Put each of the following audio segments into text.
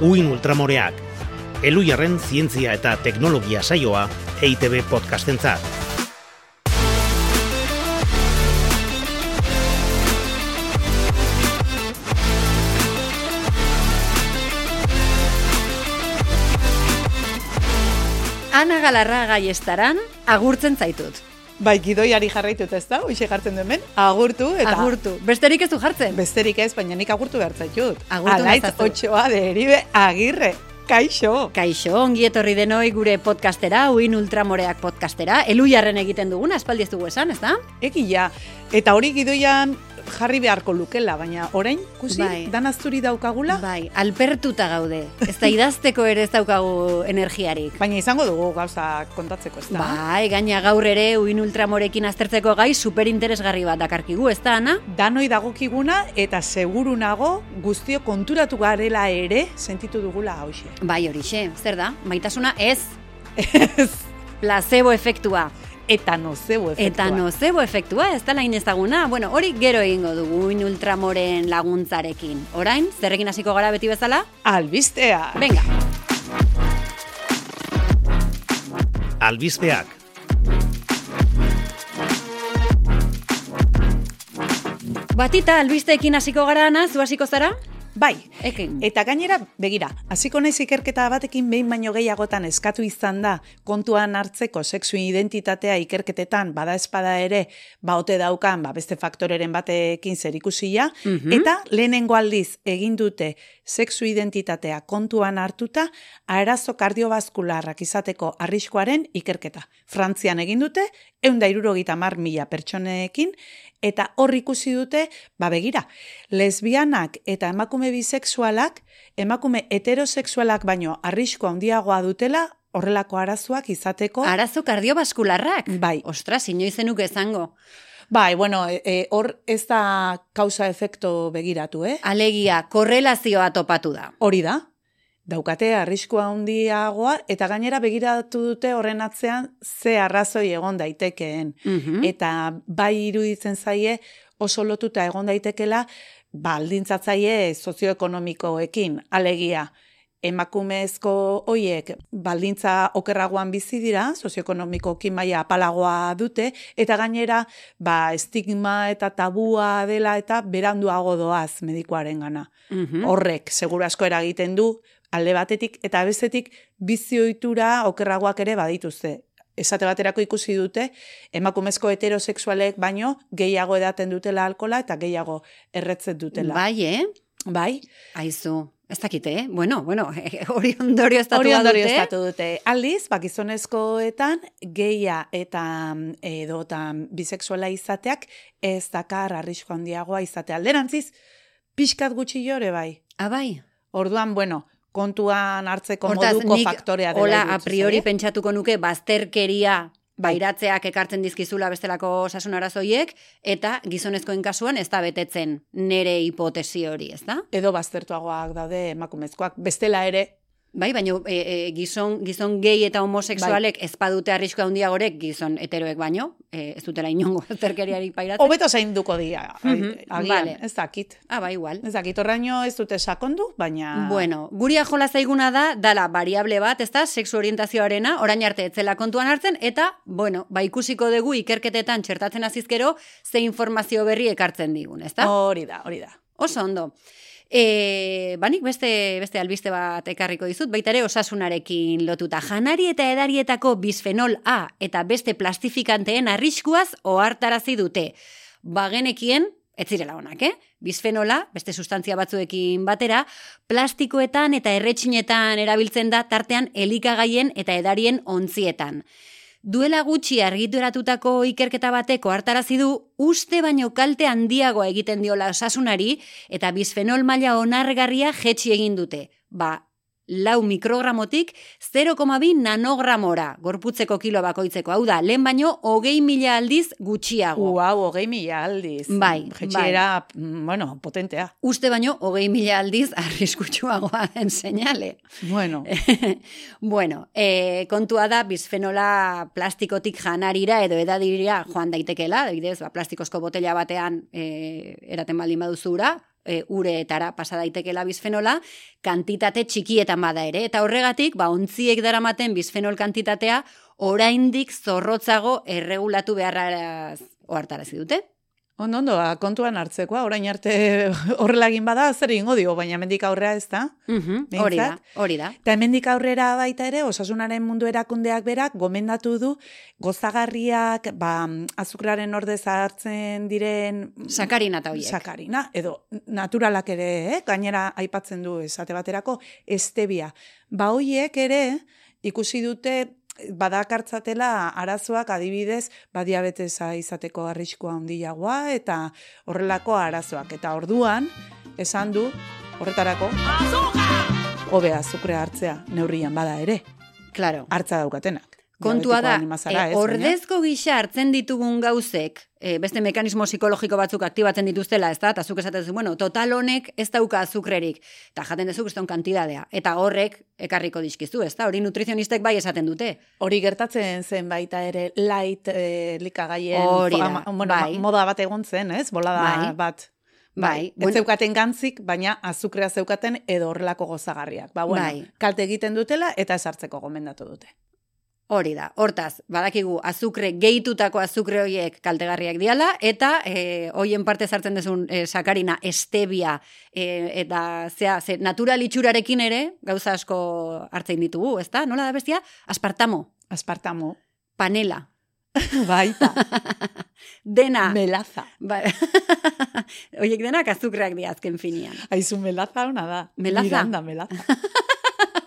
Uin Ultramoreak, Elujarren zientzia eta teknologia saioa EITB podcastentzat. Ana Galarra gaiestaran agurtzen zaitut. Bai, gidoiari jarraitut ez da, hoxe jartzen duen, agurtu eta... Agurtu. Besterik ez du jartzen? Besterik ez, baina nik agurtu behar zaitut. Agurtu Alaitz otxoa deribe agirre. Kaixo. Kaixo, ongi etorri denoi gure podcastera, uin ultramoreak podcastera, elujarren egiten duguna, aspaldi ez dugu esan, ez da? Egia. Eta hori gidoian jarri beharko lukela, baina orain, kusi, Bai. danazturi daukagula, Bai, alpertuta gaude. Ez da idazteko ere ez daukagu energiarik. baina izango dugu gauza kontatzeko, ez da? Bai, gaina gaur ere uin ultramorekin aztertzeko gai superinteresgarri bat dakarkigu, ez da, Ana? Danoi dagokiguna eta seguru nago guztio konturatu garela ere sentitu dugula hauxe. Bai, horixe, zer da? Maitasuna ez. Placebo efektua. Eta nozebo efektua. Eta nozebo efektua, ez da lain ezaguna. Bueno, hori gero egingo dugu uin ultramoren laguntzarekin. Orain, zerrekin hasiko gara beti bezala? Albistea. Venga. Albizpeak, Batita albisteekin hasiko gara, Ana, zu hasiko zara? Bai, Ekin. Eta gainera, begira, hasiko naiz ikerketa batekin behin baino gehiagotan eskatu izan da kontuan hartzeko sexu identitatea ikerketetan bada espada ere baote daukan ba, beste faktoreren batekin zerikusia Mhm. eta lehenengo aldiz egin dute sexu identitatea kontuan hartuta arazo kardiobaskularrak izateko arriskoaren ikerketa. Frantzian egin dute, eunda irurogeita mar mila pertsoneekin, eta hor ikusi dute, ba begira, lesbianak eta emakume bisexualak, emakume heterosexualak baino arrisko handiagoa dutela horrelako arazoak izateko. Arazo kardiobaskularrak? Bai. Ostras, inoizenuk ezango. bai, bueno, e, e, hor ez da kausa-efekto begiratu, eh? Alegia, korrelazioa topatu da. Hori da. Daukate arriskua handiagoa eta gainera begiratu dute horren atzean ze arrazoi egon daitekeen. Mhm. Eta bai iruditzen zaie oso lotuta egon daitekela baldintzatzaile sozioekonomikoekin, alegia emakumezko hoiek baldintza okerragoan bizi dira, sozioekonomikoki maila apalagoa dute, eta gainera ba, estigma eta tabua dela eta beranduago doaz medikoaren gana. Mhm. Horrek, seguru asko eragiten du, alde batetik eta bestetik bizioitura okerragoak ere badituzte. Esate baterako ikusi dute, emakumezko heterosexualek baino gehiago edaten dutela alkola eta gehiago erretzen dutela. Bai, eh? Bai, Aizu, ez dakite, eh? Bueno, bueno, hori ondorio estatu hori ondorio dute. estatu dute. Aldiz, ba, gizonezkoetan geia eta mm, edotan bisexuala izateak ez dakar arrisko handiagoa izate alderantziz, pixkat gutxi jore bai. Ah, bai. Orduan, bueno, kontuan hartzeko Hortaz, moduko nik faktorea dela. hola, a priori zaie. pentsatuko nuke bazterkeria Bai. bairatzeak ekartzen dizkizula bestelako osasun arazoiek, eta gizonezkoen kasuan ez da betetzen nere hipotesi hori, ez da? edo baztertuagoak daude emakumezkoak. Bestela ere, Bai, baina e, e, gizon, gizon gay eta homosexualek ez badute arrisko handiagorek gizon heteroek baino, e, ez dutela inongo azterkeriarik pairatzen. hobeto zainduko dira, Mhm, agian, vale. ez dakit. Ah, bai, igual. Ez dakit, horraino ez dute sakondu, baina... Bueno, guria jola zaiguna da, dala variable bat, ez da, sexu orientazioarena, orain arte etzela kontuan hartzen, eta, bueno, ba ikusiko dugu ikerketetan txertatzen azizkero, ze informazio berri ekartzen digun, ez da? Hori da, hori da. Oso ondo. E, banik beste, beste albiste bat ekarriko dizut, baita ere osasunarekin lotuta. Janari eta edarietako bisfenol A eta beste plastifikanteen arriskuaz ohartarazi dute. Bagenekien, ez zirela honak, eh? Bisfenola, beste sustantzia batzuekin batera, plastikoetan eta erretxinetan erabiltzen da tartean elikagaien eta edarien ontzietan. Duela gutxi argituratutako ikerketa bateko hartarazi du uste baino kalte handiagoa egiten diola osasunari eta bisfenol maila onargarria jetxi egin dute. Ba, lau mikrogramotik 0,2 nanogramora gorputzeko kilo bakoitzeko. Hau da, lehen baino hogei mila aldiz gutxiago. Uau, hogei mila aldiz. Bai, Jetxiera, mm, bueno, potentea. Uste baino hogei mila aldiz arriskutsuagoa den seinale. Bueno, bueno, e, kontua da bisfenola plastikotik janarira edo edadira joan daitekela, adibidez, ba, plastikozko botella batean e, eraten baldin baduzura, e, ureetara pasa daitekela bisfenola, kantitate txikietan bada ere. Eta horregatik, ba, ontziek daramaten bisfenol kantitatea oraindik zorrotzago erregulatu beharraz ohartarazi dute. Ondo, ondo, ba, kontuan hartzekoa, orain arte horrela egin bada, zer egingo dio, baina hemendik aurrera ez da. Mhm, Hori da, hori da. Eta hemendik aurrera baita ere, osasunaren mundu erakundeak berak, gomendatu du, gozagarriak, ba, azukraren ordez hartzen diren... Sakarina eta horiek. Sakarina, edo naturalak ere, eh? gainera aipatzen du esate baterako, estebia. Ba, hoiek ere, ikusi dute badakartzatela arazoak adibidez ba diabetesa izateko arriskua handiagoa eta horrelako arazoak. Eta orduan esan du horretarako hobe azukre hartzea neurrian bada ere. Claro. hartza daukatenak Kontua da, e, ez, baina- ordezko gisa hartzen ditugun gauzek, e, beste mekanismo psikologiko batzuk aktibatzen dituztela, ez da? Eta zuk esaten duzu, bueno, total honek ez dauka azukrerik, eta jaten duzu kriston kantidadea. Eta horrek ekarriko dizkizu, ez da? Hori nutrizionistek bai esaten dute. Hori gertatzen zen baita ere light e, likagaien Hori da, ama- bueno, bai. moda bat egon zen, ez? Bolada Bai. bat. Bai, Ez bueno- zeukaten gantzik, baina azukrea zeukaten edo horrelako gozagarriak. Ba, bueno, Bai. kalte egiten dutela eta esartzeko gomendatu dute. Hori da, hortaz, badakigu azukre gehitutako azukre horiek kaltegarriak diala, eta e, hoien parte sartzen dezun e, sakarina, estebia, e, eta zea, ze, natural itxurarekin ere, gauza asko hartzen ditugu, ezta? Nola da bestia? Aspartamo, Aspartamo. panela, Baita. dena. melaza. Ba, Oiek denak azukreak di azken finian. Aizu melaza ona da. Melaza? Miranda melaza.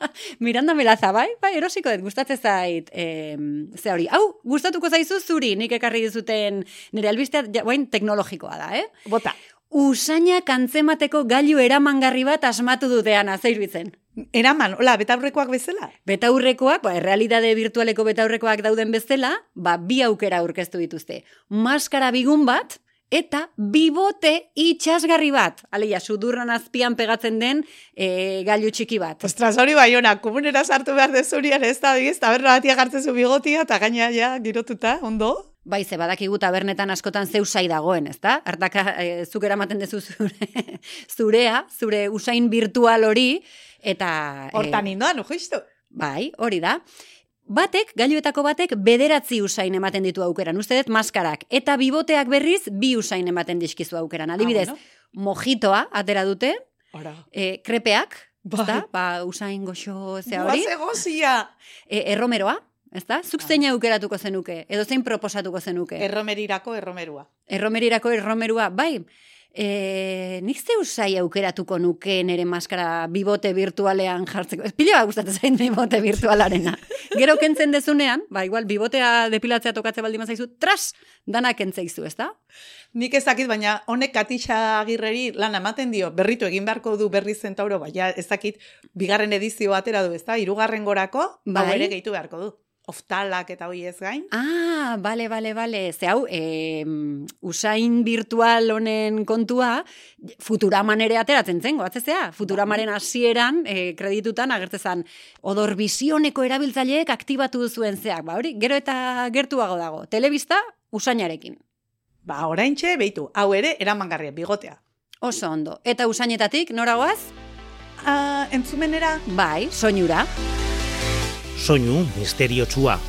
Miranda Melaza, bai? Bai, erosiko dut, gustatzen zait, eh, ze hori. Hau, gustatuko zaizu zuri, nik ekarri dizuten nire albistea, ja, guain, teknologikoa da, eh? Bota. Usaina kantzemateko gailu eramangarri bat asmatu dutean azeiruitzen. Eraman, hola, betaurrekoak bezala. Betaurrekoak, ba, errealitate virtualeko betaurrekoak dauden bezala, ba, bi aukera aurkeztu dituzte. Maskara bigun bat, eta bibote itxasgarri bat. Aleia, sudurran azpian pegatzen den e, gailu txiki bat. Ostras, hori bai ona, komunera sartu behar dezurian ez da, ez da, berra batia gartzen zu bigotia, eta gaina ja, girotuta, ondo? Bai, ze badakigu tabernetan askotan zeu sai dagoen, ezta? Hartaka e, zuk eramaten dezu zure, zurea, zure usain virtual hori, eta... e, Hortan indoan, justu. Bai, hori da. Batek, gailuetako batek, bederatzi usain ematen ditu aukeran. Uste dut, maskarak. Eta biboteak berriz, bi usain ematen dizkizu aukeran. Adibidez, Ah, bueno. mojitoa atera dute, Ora. e, krepeak, Bai. ezta? Ba, usain goxo zea hori. Guaz egozia. E, erromeroa, ezta? Zuk Ah. zein aukeratuko zenuke, edo zein proposatuko zenuke. Erromerirako erromerua. Erromerirako erromerua, bai. E, nik zeu zai aukeratuko nuke nere maskara bibote virtualean jartzeko. Ez pila gustatzen zain bibote virtualarena. Gero kentzen dezunean, ba, igual, bibotea depilatzea tokatze baldin mazaizu, tras, dana kentzeizu, ez da? Nik ez dakit, baina honek Katixa Agirreri lan ematen dio, berritu egin beharko du berri zentauro, baina ez dakit, bigarren edizio atera du, ez da? Irugarren gorako, hau Bai. ere gehitu beharko du. Oftalak eta hoi ez gain. Ah, bale, bale, bale. Ze hau, e, usain virtual honen kontua, Futuraman ere ateratzen zen, goatzezea? Futuramaren hasieran e, kreditutan agertzezan, odor bizioneko erabiltzaileek aktibatu zuen zeak. Ba, hori, gero eta gertuago dago. Telebista, usainarekin. Ba, oraintxe, beitu, hau ere eramangarria, bigotea. Oso ondo. Eta usainetatik, nora goaz? Ah, entzumenera, Bai, soinura. Soinu misteriotsua.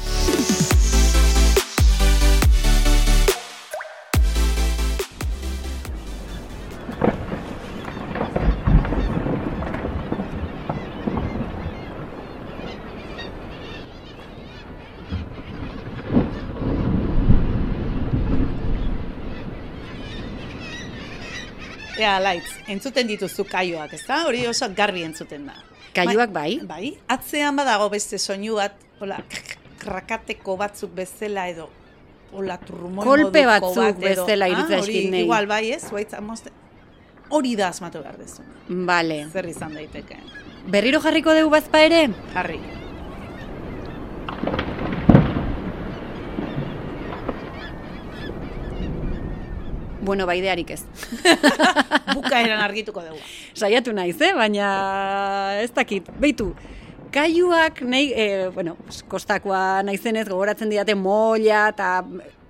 ea, laitz, entzuten dituzu kaioak, ez da? Hori oso garbi entzuten da. Kaiuak bai. Bai, atzean badago beste soinu bat, hola, krakateko batzuk bezala edo, hola, turrumoi Kolpe batzuk bat edo. bezala Ah, hori zaizkit niri. Igual, bai, ez, zuaitz, amoste, hori da asmatu behar dezu. Bale. Zer izan daiteke. Berriro jarriko dugu bazpa ere? Harri. Bueno, baidearik ez. Bukaeran argituko dugu. Saiatu naiz, eh? baina ez dakit. Beitu, kaiuak nahi, e, bueno, kostakoa naizenez gogoratzen didate molla eta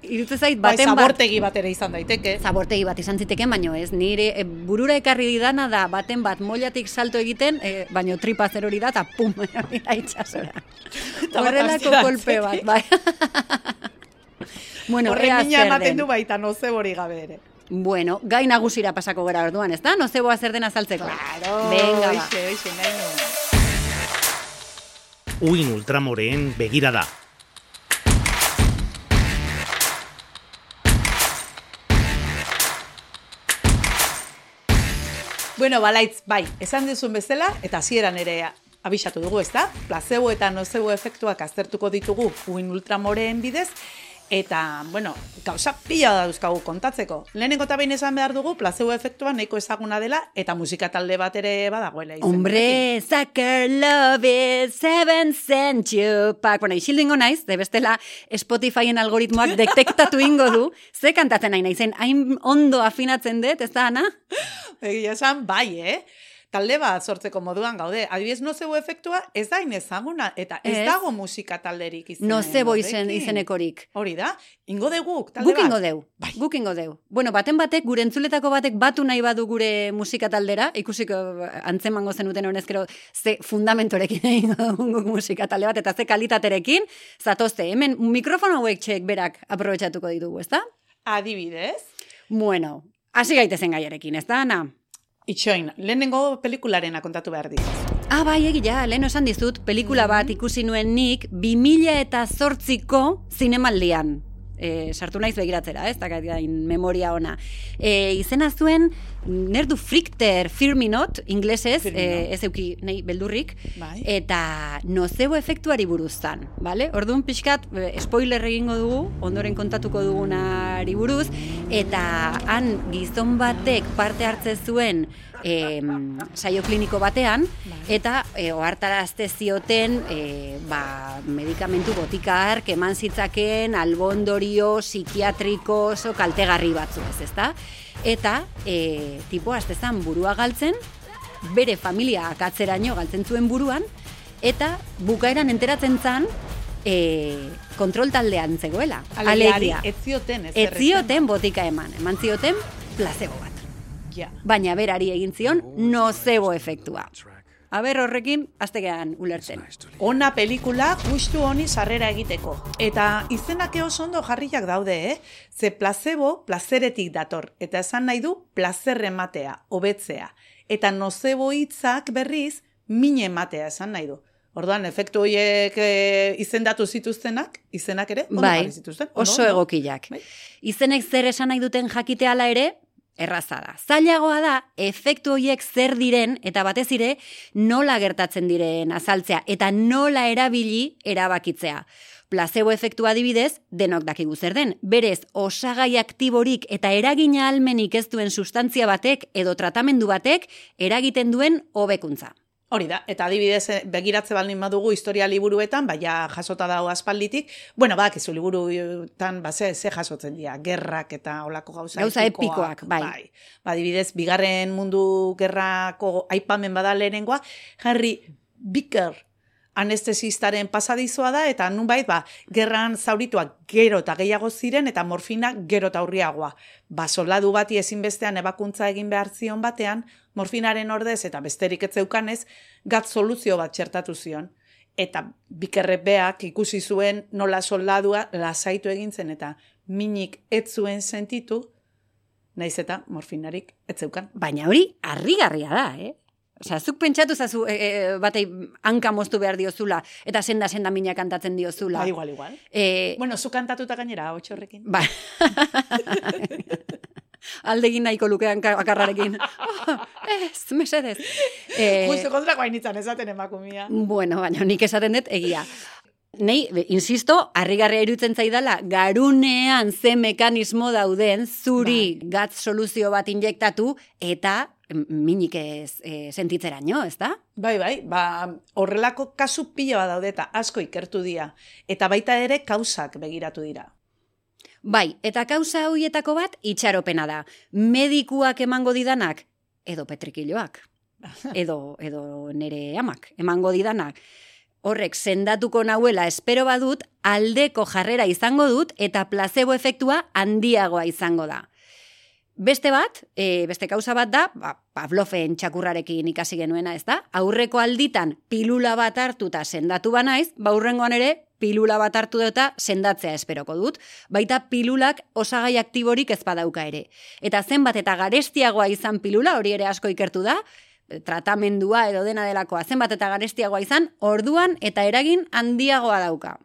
irutze zait Bai, baten bat zabortegi bat ere izan daiteke. zabortegi bat izan ziteken, baino ez, nire e, burura ekarri didana da baten bat mollatik salto egiten, e, baino tripa zer hori da, eta pum, erabila itxasora. Horrelako kolpe bat, bai. bueno, Horren mina ematen du baita nozebori gabe ere. Bueno, gai nagusira pasako gara orduan, ez da? Nozeboa zer den azaltzeko. Claro, Venga, ba. oixe, oixe, nahi. Uin ultramoreen begirada. Bueno, balaitz, bai, esan duzun bezala, eta hasieran ere abisatu dugu, ez da? Placebo eta nocebo efektuak aztertuko ditugu uin ultramoreen bidez, eta, bueno, gauza pila dauzkagu kontatzeko. Lehenengo eta behin esan behar dugu, placebo efektua nahiko ezaguna dela, eta musika talde bat ere badagoela izen. Hombre, Sucker Love is seven cent you pack. Bueno, isildu ingo naiz, de bestela Spotifyen algoritmoak detektatu ingo du, ze kantatzen nahi naizen, hain ondo afinatzen dut, ez da, Ana? Egia esan, bai, eh? Talde bat sortzeko moduan gaude. Adibidez, nocebo efektua ez da inezaguna, eta ez, Ez. dago musika talderik izen. Nozebo izen, izenekorik. Hori da, ingo dugu, talde Guk ingo deu, Bai. guk ingo deu. Bueno, baten batek, gure entzuletako batek batu nahi badu gure musika taldera, ikusiko antzemango zenuten honezkero ze fundamentorekin egingo guk musika talde bat, eta ze kalitaterekin, zatozte, hemen mikrofono hauek txek berak aprobetsatuko ditugu, ezta? Adibidez, Bueno, hasi gaitezen gaiarekin, ez da, Ana? Itxoin, lehenengo pelikularena kontatu behar dit. Ah, bai, egia, lehen esan dizut, pelikula bat ikusi nuen nik 2000 eta zortziko zinemaldian. E, sartu naiz begiratzera, ez dakat gain memoria ona. E, izena zuen, nerdu frikter firminot, inglesez, Me e, ez euki nahi beldurrik, Bai. eta nozebo efektuari buruz zan, bale? Orduan pixkat, e, spoiler egingo dugu, ondoren kontatuko dugunari buruz, eta han gizon batek parte hartze zuen em, saio kliniko batean, eta e, ohartarazte zioten e, ba, medikamentu botika hark eman zitzakeen albondorio psikiatriko oso kaltegarri batzu ez, ezta? Eta e, tipo astezan burua galtzen, bere familia akatzeraino galtzen zuen buruan, eta bukaeran enteratzen zan e, kontrol taldean zegoela. Alegia, ez zioten ez zioten botika eman, eman zioten placebo bat. Ja. Baina berari egin zion nocebo efektua. Aber horrekin, aztegean ulertzen. Ona pelikula gustu honi sarrera egiteko. Eta izenak oso ondo jarriak daude, eh? Ze placebo plazeretik dator. Eta esan nahi du plazer ematea, hobetzea. Eta nocebo hitzak berriz mine ematea esan nahi du. Orduan, efektu horiek e, izendatu zituztenak, izenak ere, ondo Bai, zituzten. ondo, oso egokiak. Bai. Izenek zer esan nahi duten jakiteala ere, erraza da. Zailagoa da, efektu horiek zer diren, eta batez ere, nola gertatzen diren azaltzea, eta nola erabili erabakitzea. Placebo efektua adibidez, denok dakigu zer den. Berez, osagai aktiborik eta eragina almenik ez duen sustantzia batek edo tratamendu batek eragiten duen hobekuntza. Hori da, eta adibidez eh, begiratze baldin badugu historia liburuetan, baina jasota dago aspalditik, bueno, bak, izu liburuetan, ba, ze, ze jasotzen dira, gerrak eta olako gauza, Gauza epikoak, bai. Ba, adibidez, bigarren mundu gerrako aipamen bada lehenengoa, Harry Bicker anestesistaren pasadizoa da, eta nunbait, ba, gerran zaurituak gero eta gehiago ziren, eta morfina gero eta aurriagoa. Ba, soldadu bati ezinbestean ebakuntza egin behar zion batean, morfinaren ordez eta besterik ez zeukanez, gat soluzio bat txertatu zion. Eta bikerrepeak ikusi zuen nola soldadua lasaitu egin zen eta minik ez zuen sentitu, naiz eta morfinarik ez zeukan. Baina hori harrigarria da, eh? Osea, zuk pentsatu zazu e, e, batei hanka moztu behar diozula, eta senda-senda mina kantatzen diozula. Ba, igual, igual. E, Bueno, zu kantatuta gainera, hotxo horrekin. ba. Aldegin nahiko lukean akarrarekin. Oh, ez, mesedez. E, Justo kontrako hainitzan esaten emakumia. Bueno, baina nik esaten dut egia. Nei, insisto, harrigarria irutzen zaidala, garunean ze mekanismo dauden zuri gatz soluzio bat injektatu eta minik ez e, sentitzeraino, ez da? Bai, bai, ba, horrelako kasu pila bat daude eta asko ikertu dira. Eta baita ere kausak begiratu dira. Bai, eta kausa hoietako bat itxaropena da. Medikuak emango didanak, edo petrikiloak, edo, edo nere amak emango didanak. horrek sendatuko nahuela espero badut, aldeko jarrera izango dut eta placebo efektua handiagoa izango da. Beste bat, e, beste kauza bat da, ba, Pavloven txakurrarekin ikasi genuena, ez da? Aurreko alditan pilula bat hartuta sendatu banaiz, ba hurrengoan ere pilula bat hartu eta sendatzea esperoko dut. Baita pilulak osagai aktiborik ez badauka ere. Eta zenbat eta garestiagoa izan pilula, hori ere asko ikertu da, tratamendua edo dena delakoa zenbat eta garestiagoa izan, orduan eta eragin handiagoa dauka.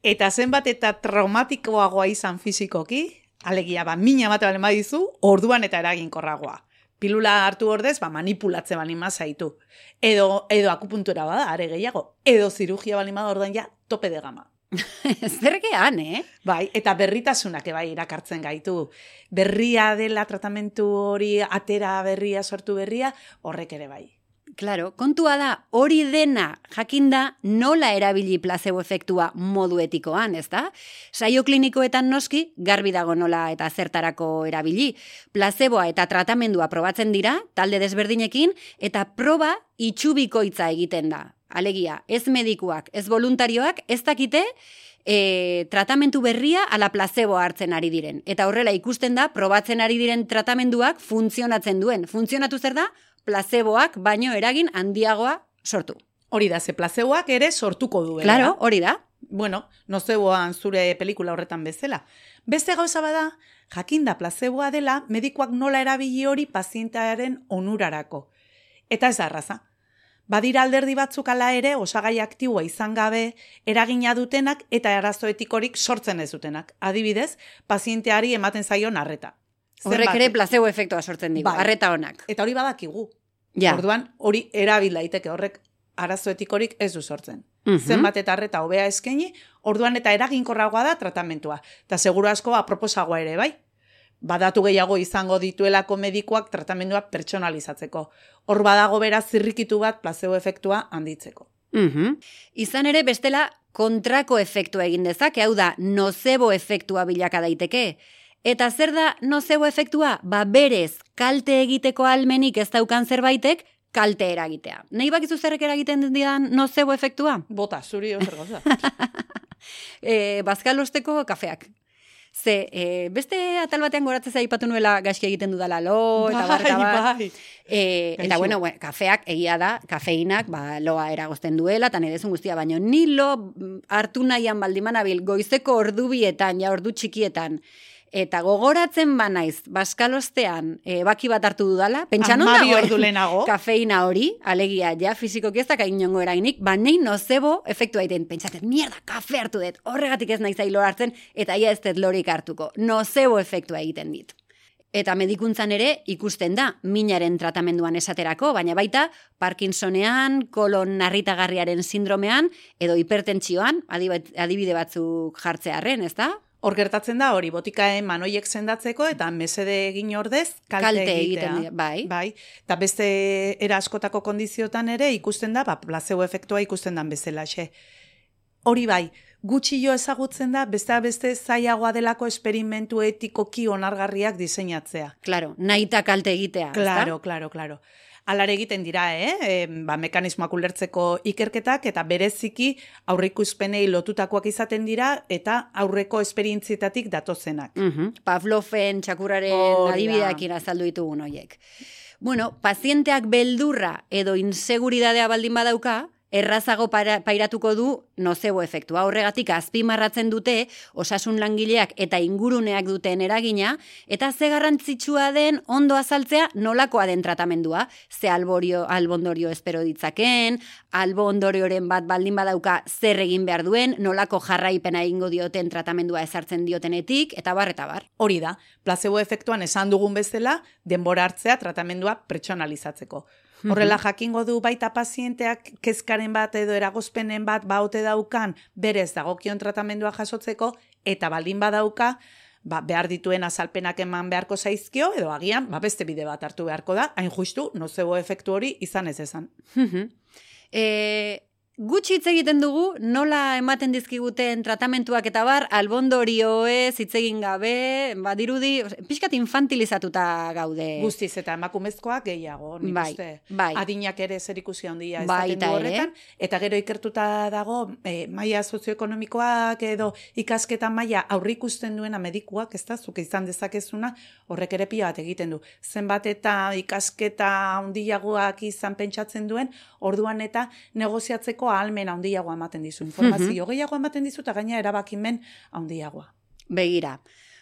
Eta zenbat eta traumatikoagoa izan fizikoki, alegia ba, mina bat bale badizu, orduan eta eraginkorragoa. Pilula hartu ordez, ba, manipulatze bali zaitu. Edo, edo akupuntura bada, are gehiago. Edo zirugia bali orduan ja, tope de gama. Zergean, eh? Bai, eta berritasunak bai irakartzen gaitu. Berria dela tratamentu hori, atera berria, sortu berria, horrek ere bai. Claro, kontua da, hori dena jakinda nola erabili placebo efektua modu etikoan, ez da? Saio klinikoetan noski, garbi dago nola eta zertarako erabili. Placeboa eta tratamendua probatzen dira, talde desberdinekin, eta proba itxubikoitza egiten da. Alegia, ez medikuak, ez voluntarioak, ez dakite e, tratamentu berria ala placebo hartzen ari diren. Eta horrela ikusten da, probatzen ari diren tratamenduak funtzionatzen duen. Funtzionatu zer da? Placeboak baino eragin handiagoa sortu. Hori da, ze placeboak ere sortuko duela. Claro, hori da. Bueno, nozeboan zure pelikula horretan bezala. Beste gauza bada, jakinda placeboa dela, medikoak nola erabili hori pazientearen onurarako. Eta ez arraza. Badira alderdi batzuk ala ere osagai aktiboa izan gabe eragina dutenak eta arazo etikorik sortzen ez dutenak. Adibidez, pazienteari ematen zaion arreta. Horrek ere placebo efektua sortzen digu, bai. arreta honak. Eta hori badakigu. Ja. Orduan, hori erabil daiteke horrek arazo etikorik ez du sortzen. Mm -hmm. Zenbat eta arreta hobea eskaini, orduan eta eraginkorragoa da tratamentua. Eta seguru asko aproposagoa ere, bai? badatu gehiago izango dituelako medikoak tratamendua pertsonalizatzeko. Hor badago bera zirrikitu bat placebo efektua handitzeko. Mm Izan ere bestela kontrako efektua egin dezake, hau da nozebo efektua bilaka daiteke. Eta zer da nozebo efektua? Ba berez, kalte egiteko almenik ez daukan zerbaitek, kalte eragitea. Nei bakizu zerrek eragiten dian nozebo efektua? Bota, zuri ozer goza. e, bazkalosteko kafeak. Ze, e, beste atal batean goratzen zaipatu nuela gaizki egiten dudala lo, eta bai, barreta bat. Bai. E, eta bueno, bueno, kafeak egia da, kafeinak, ba, loa eragozten duela, eta nire guztia, baino ni lo hartu nahian baldimanabil goizeko ordubietan, ja ordu txikietan, Eta gogoratzen ba naiz, baskalostean e, baki bat hartu dudala, pentsan onda hori, kafeina hori, alegia, ja, fiziko kiestak hain niongo erainik, ba nahi nozebo efektu aiten, pentsatzen, mierda, kafe hartu dut, horregatik ez nahi zailo hartzen, eta ia ez dut lorik hartuko, nozebo efektua egiten dit. Eta medikuntzan ere ikusten da, minaren tratamenduan esaterako, baina baita Parkinsonean, kolon narritagarriaren sindromean, edo hipertentsioan, adibide batzuk jartzearen, ez da? Hor gertatzen da hori botikaen manoiek sendatzeko eta mesede egin ordez kalte, kalte egiten bai. Bai. Ta beste era askotako kondiziotan ere ikusten da ba placebo efektua ikusten dan bezala xe. Hori bai, gutxi jo ezagutzen da beste beste zailagoa delako esperimentu etikoki onargarriak diseinatzea. Claro, naita kalte egitea, Claro, claro, claro alare egiten dira, eh? E, ba, mekanismoak ulertzeko ikerketak eta bereziki aurreikuspenei lotutakoak izaten dira eta aurreko esperientzietatik datozenak. Mm Pavloven txakuraren adibideak irazaldu ditugun hoiek. Bueno, pazienteak beldurra edo inseguridadea baldin badauka, errazago pairatuko du nozebo efektua. Horregatik azpimarratzen dute osasun langileak eta inguruneak duten eragina eta ze garrantzitsua den ondo azaltzea nolakoa den tratamendua. Ze alborio, albondorio espero ditzaken, albondorioren bat baldin badauka zer egin behar duen, nolako jarraipena egingo dioten tratamendua ezartzen diotenetik, eta bar, eta bar. Hori da, placebo efektuan esan dugun bezala, denbora hartzea tratamendua pertsonalizatzeko. Horrela jakingo du baita pazienteak kezkaren bat edo eragozpenen bat baute daukan berez dagokion tratamendua jasotzeko eta baldin badauka ba, behar dituen azalpenak eman beharko zaizkio edo agian ba, beste bide bat hartu beharko da, hain justu nozebo efektu hori izan ez esan. e, gutxi hitz egiten dugu, nola ematen dizkiguten tratamentuak eta bar, albondorioez hitz egin gabe, badirudi, pixkat infantilizatuta gaude. Guztiz eta emakumezkoak gehiago, nik Bai, uste. bai. Adinak ere zer ikusi handia Baita ezaten du ere. horretan. Eta gero ikertuta dago, e, maia sozioekonomikoak edo ikasketa maila aurrikusten duena medikuak, ez da, zuk izan dezakezuna, horrek ere pila bat egiten du. Zenbat eta ikasketa handiagoak izan pentsatzen duen, orduan eta negoziatzeko ahalmen handiagoa ematen dizu. Informazio gehiago ematen dizu eta gaina erabakimen handiagoa. Begira.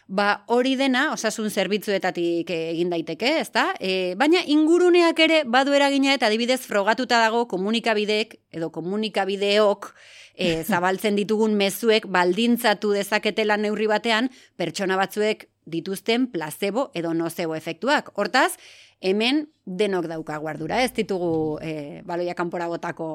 Ba, hori dena, osasun zerbitzuetatik egin daiteke, ezta? E, baina inguruneak ere badu eragina eta adibidez frogatuta dago komunikabideek edo komunikabideok e, zabaltzen ditugun mezuek baldintzatu dezaketela neurri batean pertsona batzuek dituzten placebo edo nocebo efektuak. Hortaz, hemen denok daukagu ardura, ez ditugu e, baloia kanpora botako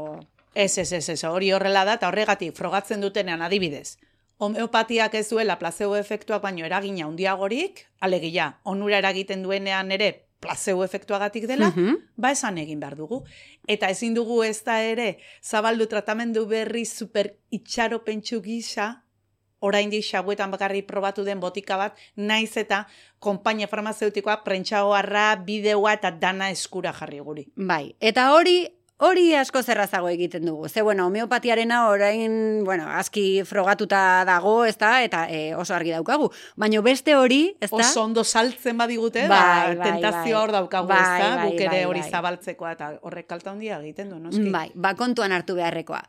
Ez, ez, ez, ez, hori horrela da, eta horregatik frogatzen dutenean adibidez. Homeopatiak ez duela placebo efektuak baino eragina handiagorik, alegia, onura eragiten duenean ere placebo efektuagatik dela, Mhm. ba esan egin behar dugu. Eta ezin dugu ez da ere, zabaldu tratamendu berri super itxaropentsu gisa, orain di xabuetan bakarri probatu den botika bat, naiz eta konpainia farmazeutikoa prentxagoarra, bideoa eta dana eskura jarri guri. Bai, eta hori hori asko zerrazago egiten dugu. Ze, bueno, homeopatiarena orain, bueno, aski frogatuta dago, ez da, eta e, oso argi daukagu. Baina beste hori, ez da? Oso ondo saltzen badigute, Bai, ba, bai, tentazio bai. hor daukagu, Bai, ez da? bai, Guk ere bai, hori bai. zabaltzekoa eta horrek kalta handia egiten du, noski? Bai, ba kontuan hartu beharrekoa.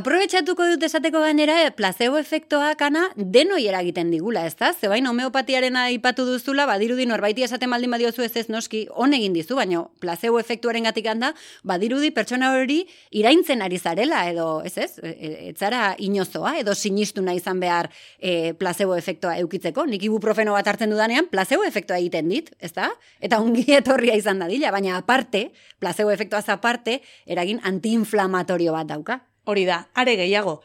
Aprobetxatuko dut esateko gainera, eh, placebo efektoak ana denoi eragiten digula, ez da? Zebain homeopatiarena aipatu duzula, badirudi norbaiti esaten baldin badiozu ez ez noski, on egin dizu, baino placebo efektuaren gatik handa, badirudi pertsona hori iraintzen ari zarela, edo, ez ez, e- e- inozoa, edo sinistu nahi izan behar e, placebo efektoa eukitzeko. Nik ibuprofeno bat hartzen dudanean, placebo efektoa egiten dit, ez da? Eta ongi etorria izan dadila, baina aparte, placebo efektoaz aparte, eragin antiinflamatorio bat dauka. Hori da, are gehiago,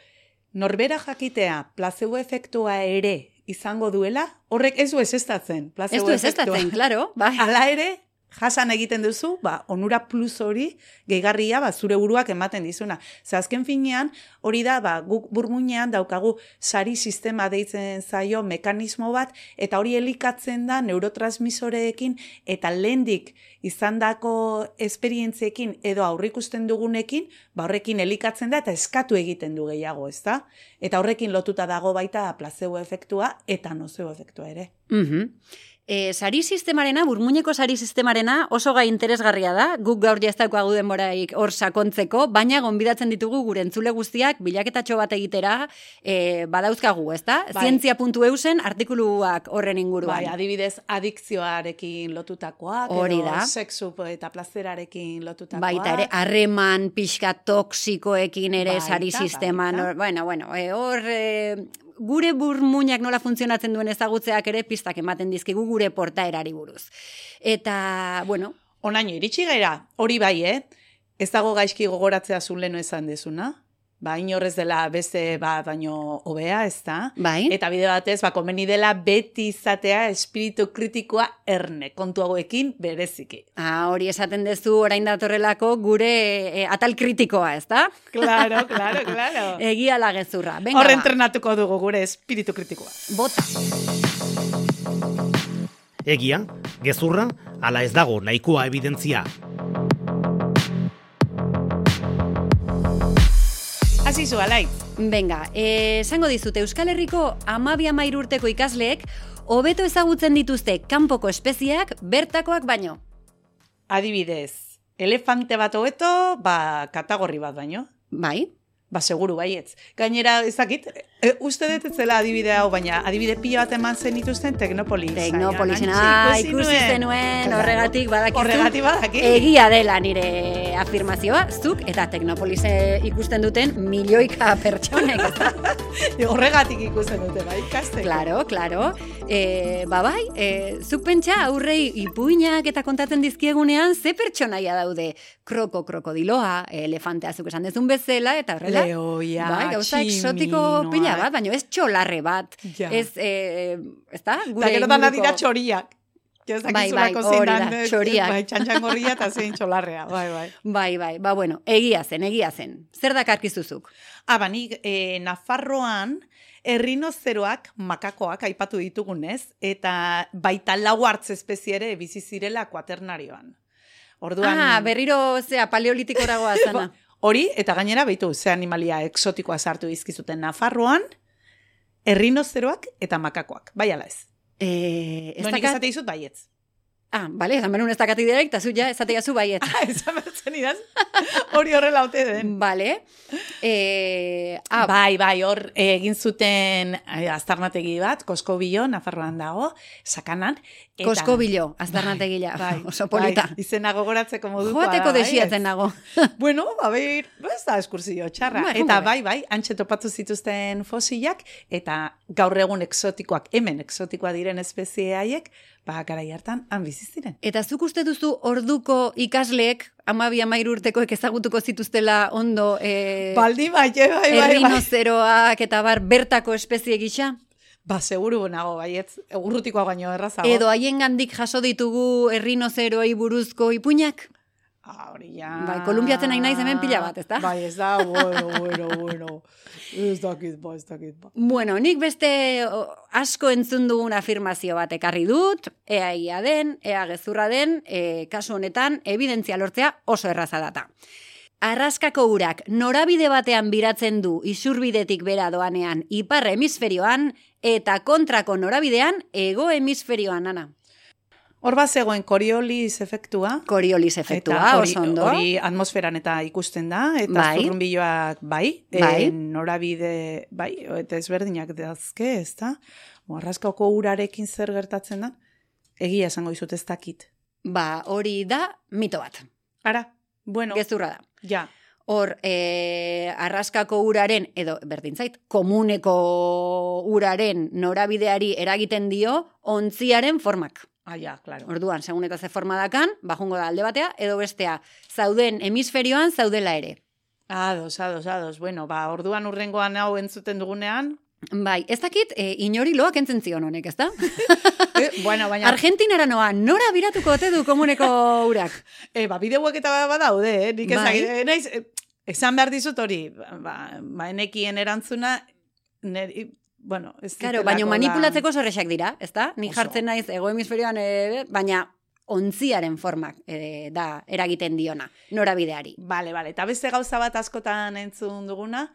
norbera jakitea placebo efektua ere izango duela, horrek ez du esestatzen. Ez du ez estatzen, klaro, bai. Hala ere, jasan egiten duzu, ba, onura plus hori, gehigarria, ba, zure buruak ematen dizuna. Ze azken finean, hori da, ba, guk burmuinean daukagu sari sistema deitzen zaio mekanismo bat, eta hori elikatzen da neurotransmisoreekin, eta lehendik izandako esperientziekin edo aurrikusten dugunekin, ba, horrekin elikatzen da, eta eskatu egiten du gehiago, ezta? Eta horrekin lotuta dago baita placebo efektua eta nocebo efektua ere. Mhm. E, sari sistemarena, burmuineko sari sistemarena oso gai interesgarria da, guk gaur jaztaukagu denboraik hor sakontzeko, baina gonbidatzen ditugu gure entzule guztiak bilaketatxo bat egitera e, badauzkagu, ezta? Bai. Zientzia.eusen artikuluak horren inguruan. Bai, adibidez, adikzioarekin lotutakoak, Hori edo da. sexu eta plazerarekin lotutakoak. Baita ere, harreman pixka toksikoekin ere Baita, sari sisteman, baita. bueno, bueno, e, hor e, gure burmuinak nola funtzionatzen duen ezagutzeak ere pistak ematen dizkigu gure portaerari buruz. Eta, bueno, Onaino, iritsi gara, hori bai, eh? Ez dago gaizki gogoratzea zu leno esan dezuna. Ba, inorrez dela beste ba, baino hobea, ez da? bai. Eta bide batez, ba, komeni dela beti izatea espiritu kritikoa erne, kontu hauekin bereziki. Ah, hori esaten dezu orain datorrelako gure e, atal kritikoa, ez da? Claro, claro, claro. Egia la gezurra. Venga, Hor ba, entrenatuko dugu gure espiritu kritikoa. bota. Egia, gezurra, ala ez dago nahikoa evidentzia. Hasi zu, alai. Venga, eh, esango dizute Euskal Herriko amabi amair urteko ikasleek hobeto ezagutzen dituzte kanpoko espeziak bertakoak baino. Adibidez, elefante bat hobeto, ba, katagorri bat baino. Bai? Ba, seguru baietz. Gainera, ezakit, e, uste dut ez zela adibide hau, baina adibide pila bat eman zen dituzten Teknopolis. Teknopolisen, ah, ikusi ikusi nuen. zenuen, horregatik badakizu. Horregatik badakit. Egia dela nire afirmazioa, zuk eta Teknopolise ikusten duten milioika pertsonek. Horregatik ikusten dute, bai, ikaste. Claro, claro. E, ba bai, e, zuk pentsa aurrei ipuinak eta kontatzen dizkiegunean ze pertsonaia daude. Kroko krokodiloa, elefantea zuk esan dezun bezala, eta horrela. Leoia, bai, gauza exotiko pila bat, baina ez txolarre bat. Ja. Ez, e, ez da? Eta gero dana dira txoriak. Ja, Bai, bai, zakizulako hori da, txoriak. Bai, txantxangorria eta zein txolarrea, bai, bai. Bai, bai, ba bueno, egia zen, egia zen. Zer dakarkizuzuk? Ah, ba, nik, eh, Nafarroan, errinozeroak makakoak aipatu ditugunez, eta baita lau hartz espezie ere bizi zirela kuaternarioan. Orduan, Ah, berriro, zea, paleolitikora goazana. hori, eta gainera, beitu, ze animalia eksotikoa sartu dizkizuten Nafarroan, errinozeroak eta makakoak, bai ala ez. Eh, ez No, nik dakat... dizut baietz. Ah, bale, esan benun ez dakati direk, eta zu ja, esatea zu baiet. Ah, esan bertzen idaz, hori horrela ote den. Bale. Eh, ah, Bai, bai, hor egin zuten eh, aztarnategi bat, Koskobilo, Nafarroan dago, sakanan. eta- Koskobilo, aztarnategila. Bai, Oso polita. Bai, izena gogoratzeko modukoa. Joateko bai, desiatzen nago. Bueno, a ber, ez da eskursio txarra. Bai, eta bai, bai, antxe topatu zituzten fosilak, eta gaur egun eksotikoak, hemen eksotikoa diren espezie haiek, ba, garai hartan, han bizi ziren. Eta zuk uste duzu orduko ikasleek, amabi amairu urtekoek ezagutuko zituztela ondo eh, Baldi bai, eh, bai, bai, bai. errinozeroak eta bar bertako espezie gisa? Ba, seguru nago, baietz, urrutikoa baino errazago. Edo haien gandik jaso ditugu errinozeroei buruzko ipuñak? Ah, hori ja. Bai, kolumbiatzen nahi naiz hemen pila bat, ezta? Bai, ez da, bueno, bueno, bueno. Ez dakit ba, ez dakit ba. Bueno, nik beste asko entzun dugun afirmazio bat ekarri dut, ea egia den, ea gezurra den, e, kasu honetan, evidentzia lortzea oso erraza data. Arraskako urak norabide batean biratzen du isurbidetik bera doanean ipar hemisferioan eta kontrako norabidean ego hemisferioan, ana. Hor bat zegoen Coriolis efektua. Koriolis efektua, eta hori, oso ondo. hori atmosferan eta ikusten da, eta Bai. zurrunbiloak bai, Bai. e, norabide, bai, eta ezberdinak dazke, ez da? Arraskako urarekin zer gertatzen da? Egia esango dizut ez dakit. Ba, hori da mito bat. Ara, bueno, Gezurra da. ja. Hor, e, arraskako uraren, edo berdintzait, komuneko uraren norabideari eragiten dio ontziaren formak. Ah, ja, claro. Orduan, segun eta ze forma dakan, bajungo da alde batea, edo bestea, zauden hemisferioan zaudela ere. Ados, ados, ados. Bueno, ba, orduan urrengoan hau entzuten dugunean, Bai, ez dakit, e, inori loak entzen zion honek, ez da? eh, bueno, baina, Argentinara noa, nora biratuko ote du komuneko urak? e, ba, bideuak eta badaude, eh? nik ez Bai. dakit, eh, naiz, esan behar dizut hori, ba, ba, enekien erantzuna, neri, bueno, ez Claro, baina manipulatzeko zorrexak dira, ez da? Ni jartzen naiz ego hemisferioan, e, baina ontziaren formak e, da eragiten diona, norabideari. Bale, bale, eta beste gauza bat askotan entzun duguna,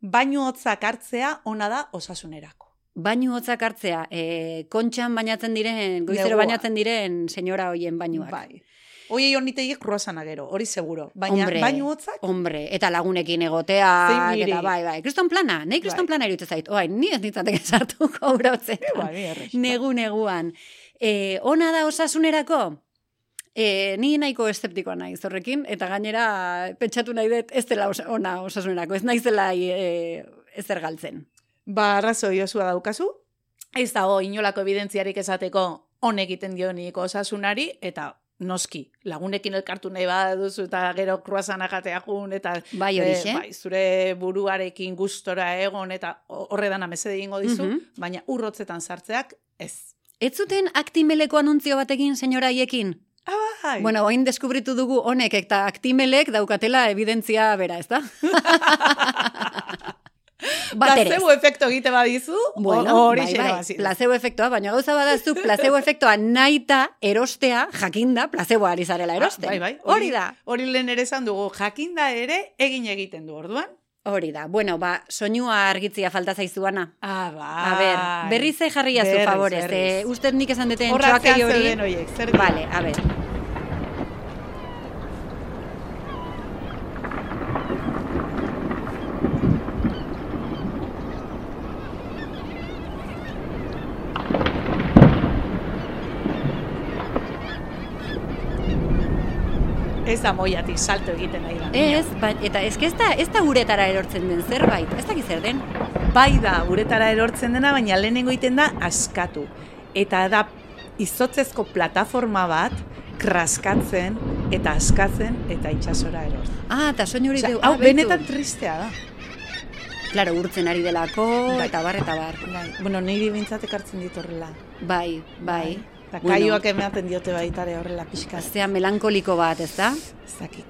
bainu hotzak hartzea ona da osasunerako. Bainu hotzak hartzea, e, kontxan bainatzen diren, goizero Negua. bainatzen diren senyora hoien bainuak. Bai. Oiei honiteiek kruasana gero, hori seguro. Baina Hombre. bainu hotzak, Hombre, eta lagunekin egotea, eta bai, bai, kriston plana, nahi kriston Bai. plana iruditzen zait, oai, ni ez nintzateke sartuko urotzetan. eh, bai, errex. Negu neguan. E, ona da osasunerako? E, ni nahiko eszeptikoa naiz horrekin, eta gainera pentsatu nahi dut ez dela osa, ona osasunerako, ez naizela e, ezer galtzen. Ba, arrazoi osua daukazu, ez dago inolako evidentziarik esateko honek egiten dionik osasunari, eta noski, lagunekin elkartu nahi baduzu eta gero kruasana jatea jun, eta Bai, horixe. bai, zure buruarekin gustora egon, eta horre dana mesede egingo dizu, Mhm. baina urrotzetan sartzeak ez. Ez zuten aktimeleko anuntzio batekin, senyora haiekin? Bai. Bueno, oin deskubritu dugu honek eta aktimelek daukatela evidentzia bera, ez da? Placebo efekto egite badizu, Bueno, hori bai, bai, placebo efektua, baina gauza badazu placebo efektua naita erostea, jakinda, placebo ari zarela erosten. bai, bai, Hori da. Hori lehen ere esan dugu, jakinda ere egin egiten du orduan. Hori da. Bueno, ba, soinua argitzia falta zaizuana. Ah, bai. A ber, berriz ze jarria zu Berriz, favorez. berriz. Eh, usted nik esan deten Horra txoakei zean hori. zeuden horiek, zer? Vale, a ber. Ez da moiatik salto egiten nahi da. Ez, ba, eta ez da, ez da uretara erortzen den zerbait. Ez dakit zer den. Bai da, uretara erortzen dena, baina lehenengo egiten da askatu. Eta da izotzezko plataforma bat, kraskatzen eta askatzen eta itxasora erortzen. Ah, eta soinu hori deu. hau ah, benetan tristea da. Claro, urtzen ari delako, Bai. eta bar, eta bar. Bai. Bueno, niri bintzat ekartzen dit horrela. Bai, bai. Eta Bueno. kaioak ematen diote baitare horrela pixka. Aztea melankoliko bat, ez da? Ez dakit.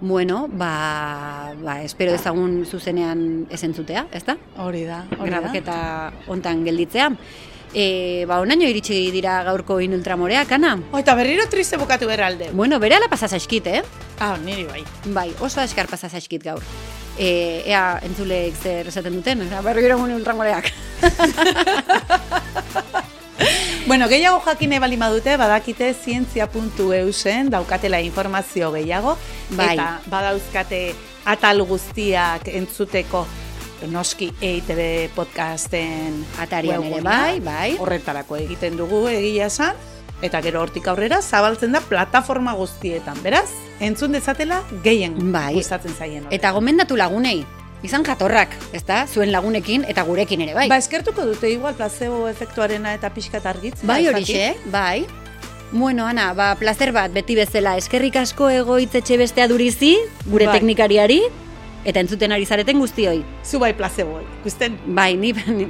Bueno, ba, ba, espero ezagun zuzenean ez entzutea, ez da? Hori da, hori da. Grabaketa hontan gelditzea. E, ba, onaino iritsi dira gaurko inultramoreak, ana? Oh, eta berriro triste bukatu beralde. Bueno, bere ala pasazaskit, eh? Ah, niri bai. Bai, oso askar pasazaskit gaur. E, ea, entzulek zer esaten duten, berriro mun ultramoreak. Bueno, gehiago jakine bali badute, badakite zientzia.eusen daukatela informazio gehiago. Bai. Eta badauzkate atal guztiak entzuteko noski EITB podcasten Atarian ere, bai, bai. Horretarako egiten dugu egia esan. Eta gero hortik aurrera zabaltzen da plataforma guztietan. Beraz, entzun dezatela gehien Bai. gustatzen zaien. horrek. Eta gomendatu lagunei, izan jatorrak, ez da? Zuen lagunekin eta gurekin ere, bai. Ba, eskertuko dute igual placebo efektuarena eta pixkat argitzen. Bai ez horixe, bai. Bueno, Ana, ba, placer bat beti bezala eskerrik asko egoitzetxe bestea durizi, gure Bai. teknikariari, eta entzuten ari zareten guztioi. Zu bai placebo, ikusten. Bai, ni... ni-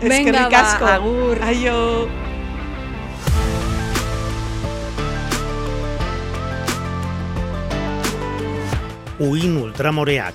Venga, Eskerrik ba, asko. agur. Aio. Uin ultramoreak.